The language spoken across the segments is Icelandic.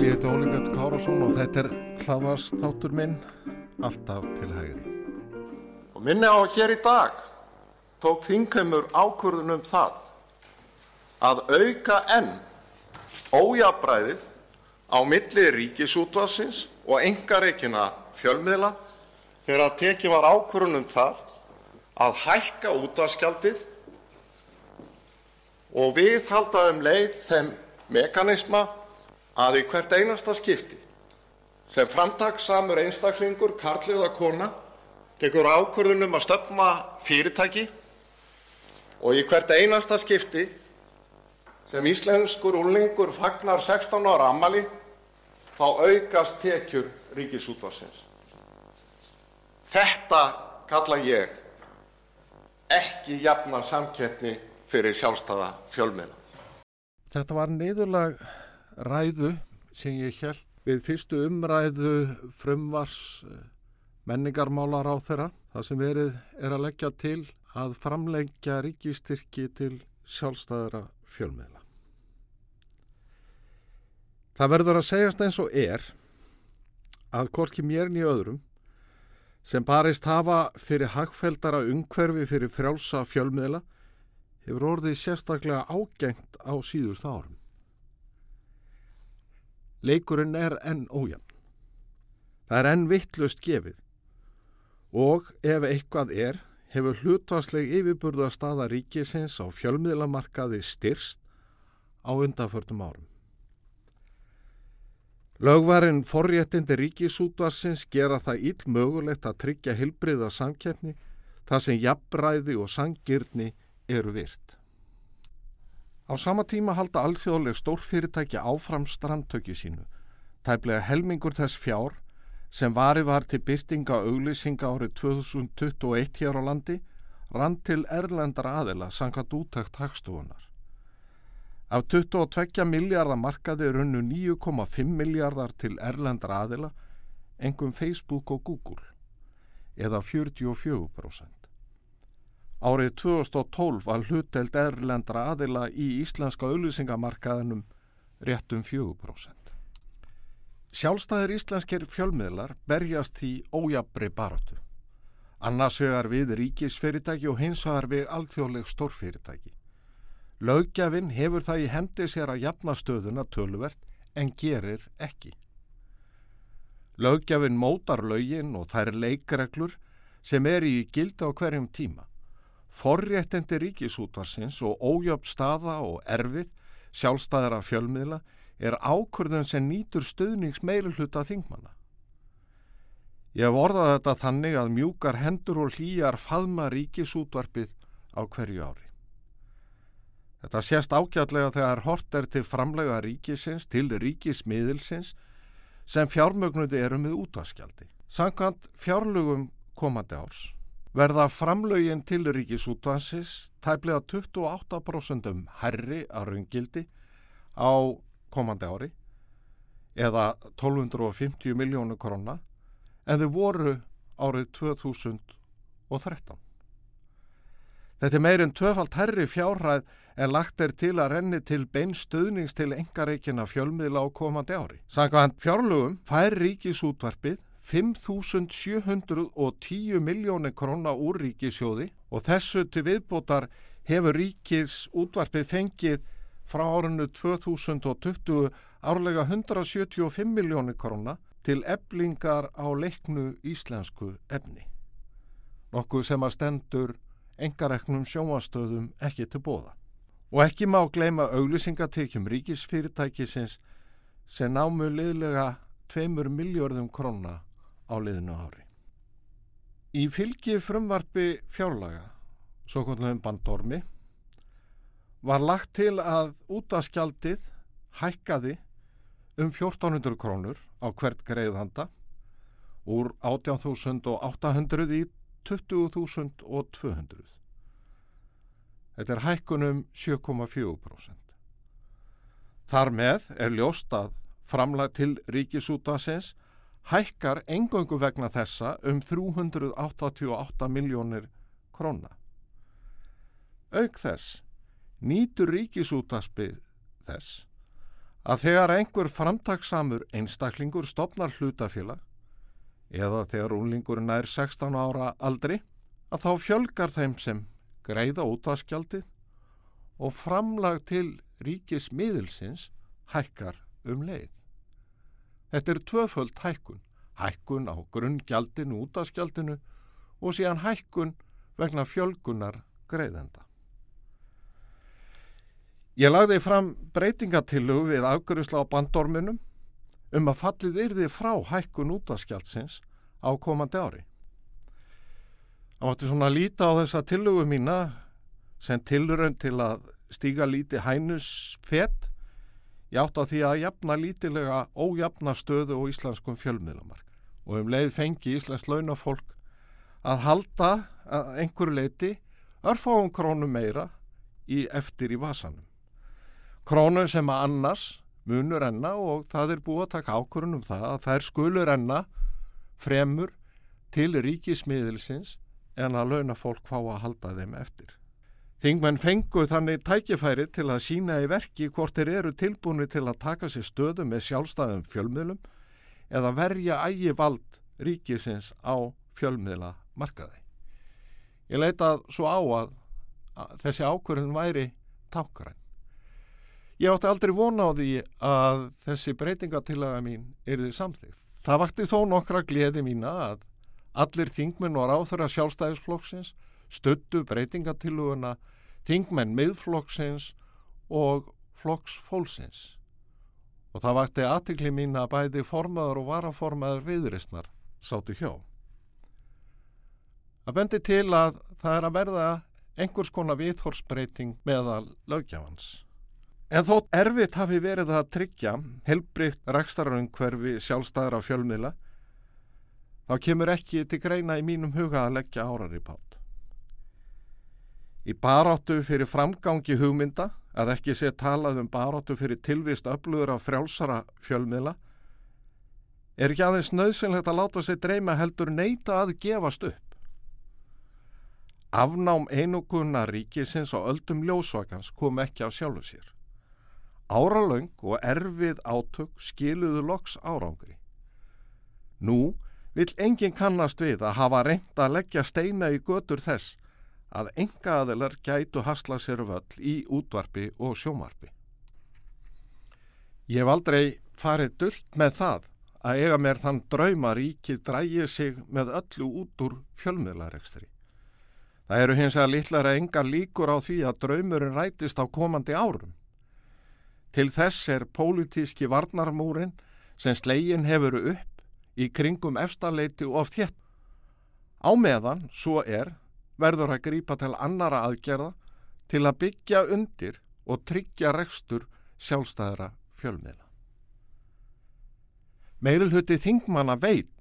Sæli, ég heiti Óli Björn Kárasson og þetta er hlaðvars þáttur minn alltaf til hægri. Og minni á hér í dag tók þingheimur ákvörðunum það að auka enn ójabræðið á milli ríkisútvarsins og engareikina fjölmiðla þegar að tekið var ákvörðunum það að hækka útvarskjaldið og við halda um leið þeim mekanisma að í hvert einasta skipti sem framtagssamur einstaklingur, karlið og kona, tekur ákvörðunum að stöfma fyrirtæki og í hvert einasta skipti sem íslenskur úrlingur fagnar 16 ára ammali þá aukast tekjur ríkisútvarsins. Þetta kalla ég ekki jafna samkeppni fyrir sjálfstæða fjölmiðla. Þetta var neyðurlag ræðu sem ég held við fyrstu umræðu frumvars menningarmálar á þeirra. Það sem verið er að leggja til að framleggja ríkistyrki til sjálfstæðara fjölmiðla. Það verður að segjast eins og er að hvorki mér nýja öðrum sem barist hafa fyrir hagfeldara umhverfi fyrir frjálsa fjölmiðla hefur orðið sérstaklega ágengt á síðust árum. Leikurinn er enn ójafn. Það er enn vittlust gefið og ef eitthvað er hefur hlutvarsleg yfirburða staða ríkisins á fjölmiðlamarkaði styrst á undanförnum árum. Lögvarinn forréttindi ríkisútvarsins gera það íll mögulegt að tryggja hilbriða samkeppni þar sem jafnræði og sangirni eru virt. Á sama tíma halda alþjóðleg stórfyrirtæki áfram strandtöki sínu, tæplega helmingur þess fjár sem vari var til byrtinga auglýsinga árið 2021 hér á landi, rann til erlendar aðila sangat útækt hagstofunar. Af 22 miljardar markaði runnu 9,5 miljardar til erlendar aðila, engum Facebook og Google, eða 44%. Árið 2012 var hluteld erlendra aðila í íslenska auðlýsingamarkaðinum réttum 4%. Sjálfstæðir íslenskir fjölmiðlar berjast í ójabri baratu. Annars vegar við ríkisfyrirtæki og hins vegar við alþjóðleg stórfyrirtæki. Laugjafinn hefur það í hendi sér að jafna stöðuna töluvert en gerir ekki. Laugjafinn mótar laugin og þær leikreglur sem er í gildi á hverjum tíma. Forréttindi ríkisútvarsins og ójöfn staða og erfið sjálfstæðara fjölmiðla er ákvörðun sem nýtur stöðnings meilhluta þingmanna. Ég hef orðað þetta þannig að mjúkar hendur og hlýjar faðma ríkisútvarpið á hverju ári. Þetta sést ágjörlega þegar hort er til framlega ríkisins til ríkismiðilsins sem fjármögnuði eru með útvaskjaldi. Sankant fjárlugum komandi árs verða framlögin til ríkisútvansis tæplega 28% herri að raungildi á komandi ári eða 1250 miljónu krona en þau voru árið 2013. Þetta er meirinn tvöfalt herri fjárhæð en lagt er til að renni til bein stöðnings til engareikina fjölmiðla á komandi ári. Sankvæmt fjárlugum fær ríkisútvarpið 5.710 miljónir krona úr ríkisjóði og þessu til viðbótar hefur ríkis útvarpið fengið frá árinu 2020 árlega 175 miljónir krona til eblingar á leiknu íslensku efni. Nokkuð sem að stendur engareknum sjóastöðum ekki til bóða. Og ekki má gleima auglýsingatekjum ríkisfyrirtækisins sem námu liðlega 2 miljörðum krona á liðinu ári. Í fylgi frumvarfi fjárlaga, svo konum bandormi, var lagt til að útaskjaldið hækkaði um 1400 krónur á hvert greiðhanda úr 18.800 í 20.200. Þetta er hækkunum 7,4%. Þar með er ljóst að framlag til ríkisútasins hækkar engöngu vegna þessa um 388 miljónir króna. Auk þess nýtur ríkisútaspið þess að þegar einhver framtaksamur einstaklingur stopnar hlutafélag eða þegar unlingur nær 16 ára aldri að þá fjölgar þeim sem greiða útvaskjaldið og framlag til ríkis miðilsins hækkar um leið. Þetta er tvöföld hækkun, hækkun á grunngjaldinu útvaskjaldinu og síðan hækkun vegna fjölgunar greiðenda. Ég lagði fram breytingatillu við afgjörusla á bandorminum um að fallið yrði frá hækkun útaskjaldsins á komandi ári. Það mátti svona líta á þessa tillugu mína sem tillurinn til að stíga líti hænus fett ég átt á því að jafna lítilega ójafna stöðu og íslenskum fjölmiðlamark og um leið fengi íslensk launafólk að halda að einhverju leiti örfáum krónu meira í eftir í vasanum. Krónu sem að annars munur enna og það er búið að taka ákvörunum það að þær skulur enna fremur til ríkismiðilsins en að launa fólk fá að halda þeim eftir. Þingmenn fengu þannig tækifæri til að sína í verki hvort þeir eru tilbúinu til að taka sér stöðu með sjálfstæðum fjölmiðlum eða verja ægi vald ríkisins á fjölmiðla markaði. Ég leitað svo á að, að þessi ákvörðin væri tákgræn. Ég átti aldrei vona á því að þessi breytingatillaga mín er því samþýgt. Það vakti þó nokkra gleði mína að allir þingmenn og ráþurra sjálfstæðisflokksins stöttu breytingatilluguna þingmenn miðflokksins og flokks fólksins. Og það vakti aðtikli mín að bæði formaður og varaformaður viðristnar sátu hjá. Það bendi til að það er að verða einhvers konar viðhorsbreyting meðal lögjafans. En þó erfitt hafi verið að tryggja helbrikt rækstaröngverfi sjálfstæðra fjölmiðla, þá kemur ekki til greina í mínum huga að leggja árar í pátt. Í baráttu fyrir framgangi hugmynda, að ekki sé talað um baráttu fyrir tilvist öflugur af frjálsara fjölmiðla, er ekki aðeins nöðsynlegt að láta sig dreyma heldur neyta að gefast upp. Afnám einuguna ríkisins og öldum ljósvakans kom ekki á sjálfu sér. Áralöng og erfið átök skiluðu loks árangri. Nú vil enginn kannast við að hafa reynd að leggja steina í götur þess að enga aðilar gætu hasla sér völl í útvarpi og sjómarpi. Ég hef aldrei farið dullt með það að eiga mér þann drauma ríkið drægið sig með öllu út úr fjölmiðlarekstri. Það eru hins vegar litlara engar líkur á því að draumurinn rætist á komandi árum. Til þess er pólitíski varnarmúrin sem slegin hefur upp í kringum efstaleiti og þétt. Á meðan, svo er, verður að grípa til annara aðgerða til að byggja undir og tryggja rekstur sjálfstæðra fjölmiðla. Meilhutti Þingmanna veit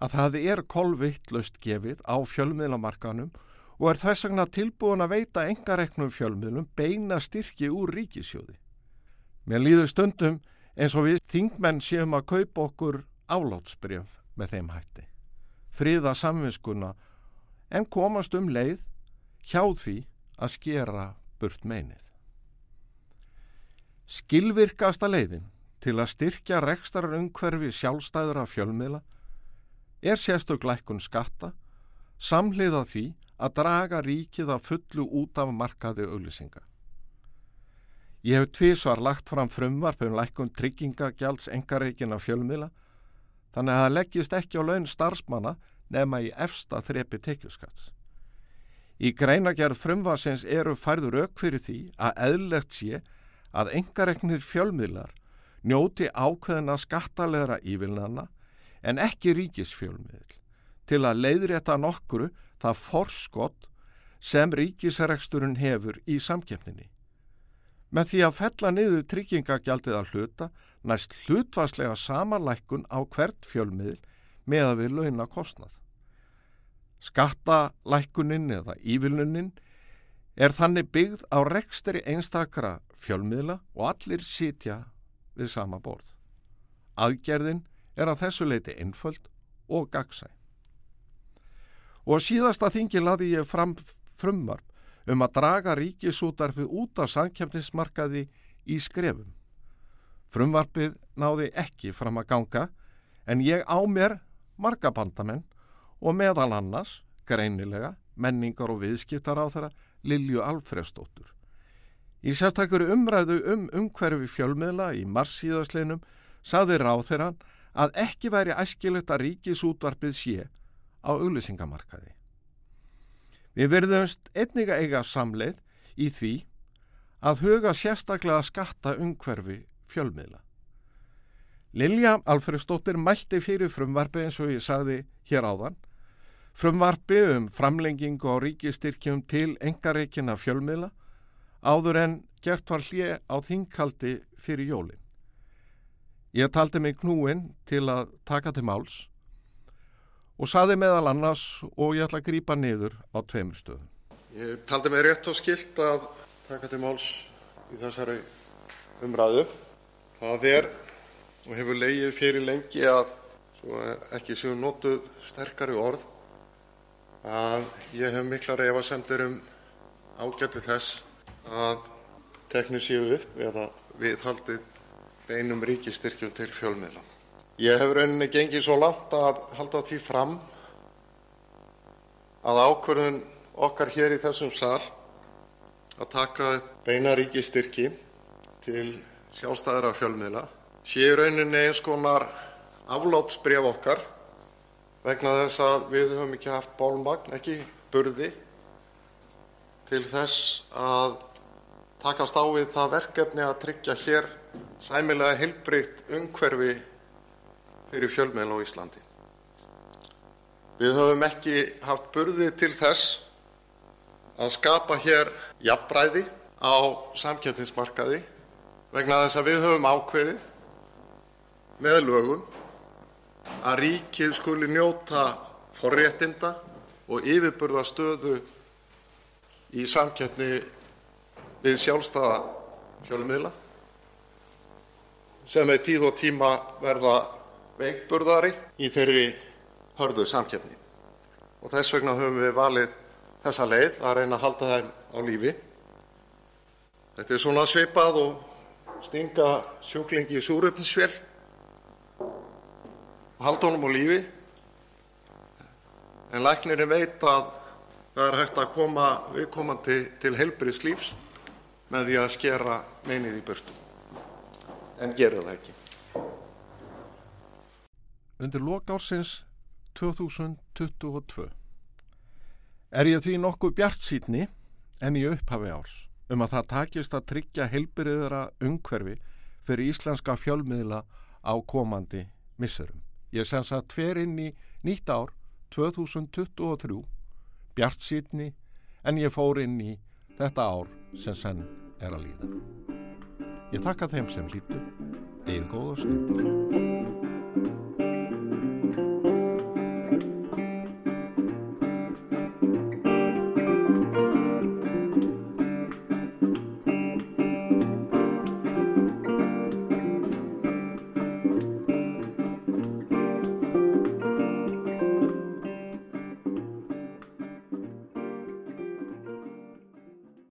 að það er kolvittlust gefið á fjölmiðlamarkanum og er þess vegna tilbúin að veita engareknum fjölmiðlum beina styrki úr ríkisjóði. Mér líður stundum eins og við þingmenn séum að kaupa okkur álátsbrjöf með þeim hætti. Fríða samvinskuna en komast um leið hjá því að skera burt meinið. Skilvirkasta leiðin til að styrkja rekstarar umhverfi sjálfstæður af fjölmiðla er sérstuglækkun skatta samhliða því að draga ríkið að fullu út af markaði auðlisinga. Ég hef tvísvar lagt fram frumvarp um lækkun tryggingagjalds engareikin af fjölmiðla þannig að það leggist ekki á laun starfsmanna nema í efsta þrepi tekjuskats. Í greinagerð frumvarsins eru færður auk fyrir því að eðlegt sé að engareiknir fjölmiðlar njóti ákveðina skattalegra ívilnana en ekki ríkisfjölmiðl til að leiðrétta nokkuru það forskott sem ríkisreksturinn hefur í samkeppninni. Með því að fella niður tryggingagjaldið að hluta næst hlutvarslega samanlækkun á hvert fjölmiðl með að við launa kostnað. Skattalækkunin eða ívilnunin er þannig byggð á reksteri einstakra fjölmiðla og allir sitja við sama borð. Aðgerðin er að þessu leiti einföld og gagsæ og síðasta þingi laði ég fram frumvarp um að draga ríkisútarfi út af samkjöfnismarkaði í skrefum. Frumvarpið náði ekki fram að ganga en ég á mér marga bandamenn og meðal annars, greinilega, menningar og viðskiptar á þeirra Lilju Alfredsdóttur. Í sérstakuru umræðu um umhverfi fjölmiðla í marsíðasleinum saði ráð þeirra að ekki væri æskilegt að ríkisútvarpið sé á auglýsingamarkaði. Við verðumst einniga eiga samleið í því að huga sérstaklega skatta umhverfi fjölmiðla. Lilja Alfredsdóttir mælti fyrir frumvarfi eins og ég sagði hér áðan frumvarfi um framlengingu á ríkistyrkjum til engareikina fjölmiðla áður en gert var hlið á þingkaldi fyrir jólinn. Ég taldi mig knúin til að taka til máls og saði meðal annars og ég ætla að grýpa niður á tveimur stöðum. Ég taldi mig rétt og skilt að taka til máls í þessari umræðu. Það er og hefur leigið fyrir lengi að ekki séu nótuð sterkari orð að ég hef miklar efasemdir um ágæti þess að teknir séu upp eða viðhaldið beinum ríkistyrkjum til fjölmiðla. Ég hef rauninni gengið svo langt að halda því fram að ákvörðun okkar hér í þessum sal að taka beina ríkistyrki til sjálfstæðara fjölmiðla sé rauninni eins konar aflátsbref okkar vegna þess að við höfum ekki haft bólmagn, ekki burði til þess að takast á við það verkefni að tryggja hér sæmilega heilbreytt umhverfi fyrir fjölmiðla á Íslandi. Við höfum ekki haft burði til þess að skapa hér jafnbræði á samkjöfninsmarkaði vegna þess að við höfum ákveðið með lögum að ríkið skuli njóta forréttinda og yfirburða stöðu í samkeppni við sjálfstæða fjölmiðla sem með tíð og tíma verða veikburðari í þeirri hörðu samkeppni. Og þess vegna höfum við valið þessa leið að reyna að halda þeim á lífi. Þetta er svona svipað og stinga sjúklingi í súröfnisvél og halda honum á lífi en læknirinn veit að það er hægt að koma viðkomandi til heilbriðs lífs með því að skera meinið í burtu en gera það ekki. Undir lokársins 2022 er ég því nokkuð bjart sítni en í upphafi árs um að það takist að tryggja heilbriðara umhverfi fyrir íslenska fjölmiðla á komandi missurum. Ég sens að tver inn í nýtt ár 2023 bjart sítni en ég fór inn í þetta ár sem senn er að líða. Ég þakka þeim sem lítu, eigið góða stundir.